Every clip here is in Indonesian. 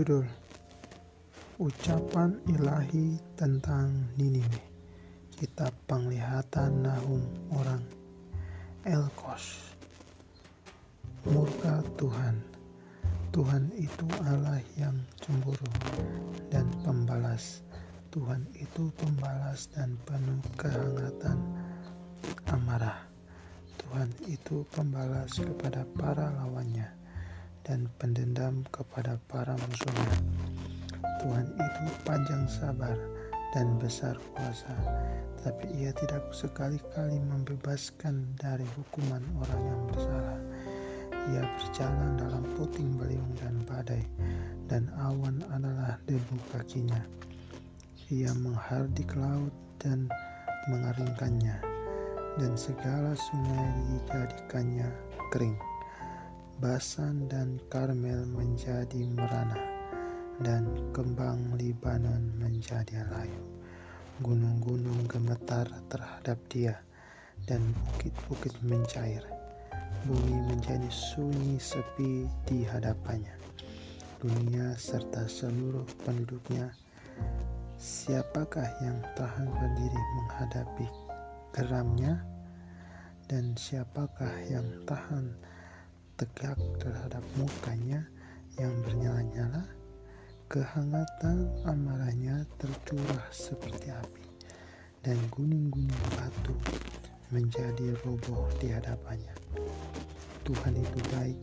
Judul Ucapan Ilahi tentang Niniwe Kitab Penglihatan Nahum Orang Elkos Murka Tuhan. Tuhan itu Allah yang cemburu dan pembalas. Tuhan itu pembalas dan penuh kehangatan amarah. Tuhan itu pembalas kepada para lawannya dan pendendam kepada para musuhnya. Tuhan itu panjang sabar dan besar kuasa, tapi ia tidak sekali-kali membebaskan dari hukuman orang yang bersalah. Ia berjalan dalam puting beliung dan badai, dan awan adalah debu kakinya. Ia menghardik laut dan mengeringkannya, dan segala sungai dijadikannya kering. Basan dan Karmel menjadi merana, dan kembang Libanon menjadi layu. Gunung-gunung gemetar terhadap dia, dan bukit-bukit mencair. Bumi menjadi sunyi sepi di hadapannya. Dunia serta seluruh penduduknya, siapakah yang tahan berdiri menghadapi geramnya? Dan siapakah yang tahan tegak terhadap mukanya yang bernyala-nyala, kehangatan amarahnya tercurah seperti api, dan gunung-gunung batu menjadi roboh di hadapannya. Tuhan itu baik,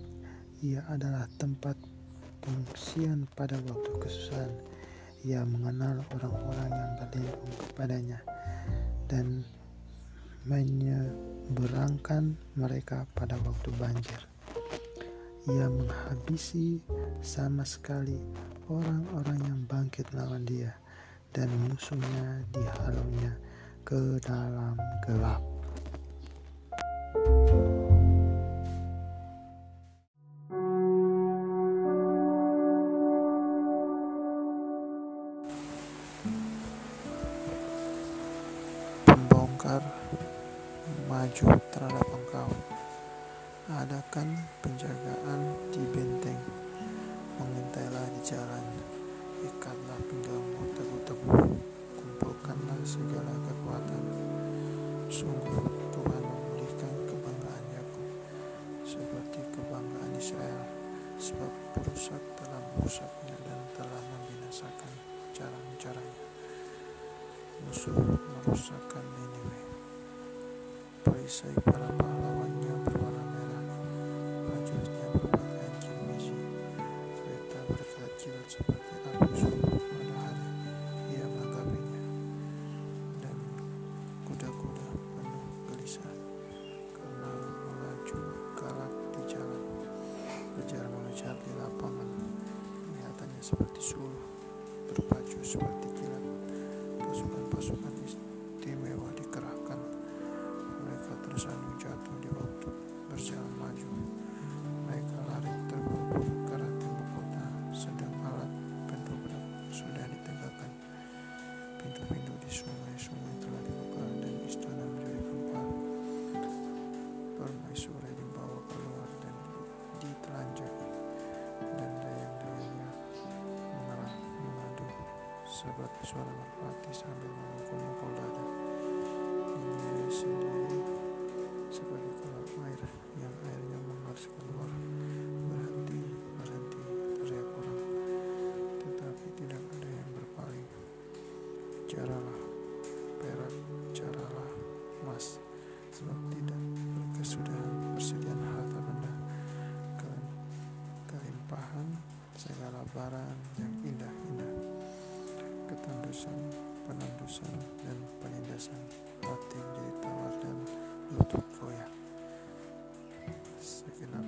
ia adalah tempat pengungsian pada waktu kesusahan. Ia mengenal orang-orang yang berlindung kepadanya dan menyeberangkan mereka pada waktu banjir ia menghabisi sama sekali orang-orang yang bangkit lawan dia dan musuhnya dihalaunya ke dalam gelap. Pembongkar maju terhadap engkau adakan penjagaan di benteng. Mengintailah di jalan. Ikatlah pinggangmu teguh-teguh. Kumpulkanlah segala kekuatan. Sungguh Tuhan memulihkan kebanggaan Yakub seperti kebanggaan Israel sebab perusak telah merusaknya dan telah membinasakan cara-caranya musuh merusakkan Niniwe perisai para pahlawannya berkilat seperti api subuh matahari ia menanggapinya dan kuda-kuda penuh gelisah karena melaju galak di jalan. Berjalan mengejar di lapangan kelihatannya seperti suluh berpacu seperti kilat. Pasukan-pasukan istimewa seperti suara merpati sambil memukul-mukul dada. Ini sendiri sebagai kolam air yang airnya mengalir keluar. Berhenti, berhenti, teriak orang. Tetapi tidak ada yang berpaling. Caralah, perak, caralah, emas. Sebab tidak berkesudahan persediaan harta benda. Kelimpahan segala barang yang indah-indah ketandusan, penandusan, dan penindasan hati menjadi tawar dan lutut goyah. Segenap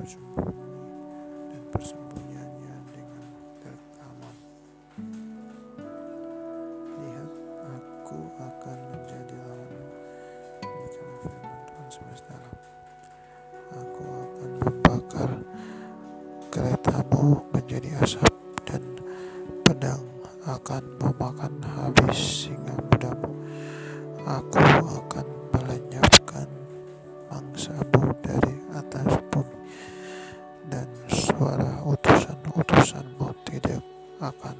persembunyi dan persembunyiannya dengan dalam. Lihat, aku akan menjadi lawanmu. Demikianlah firman Tuhan semesta alam. Aku akan membakar keretamu menjadi asap dan pedang akan memakan habis singa mudamu. Aku akan melenyapkan mangsamu dari keputusanmu tidak akan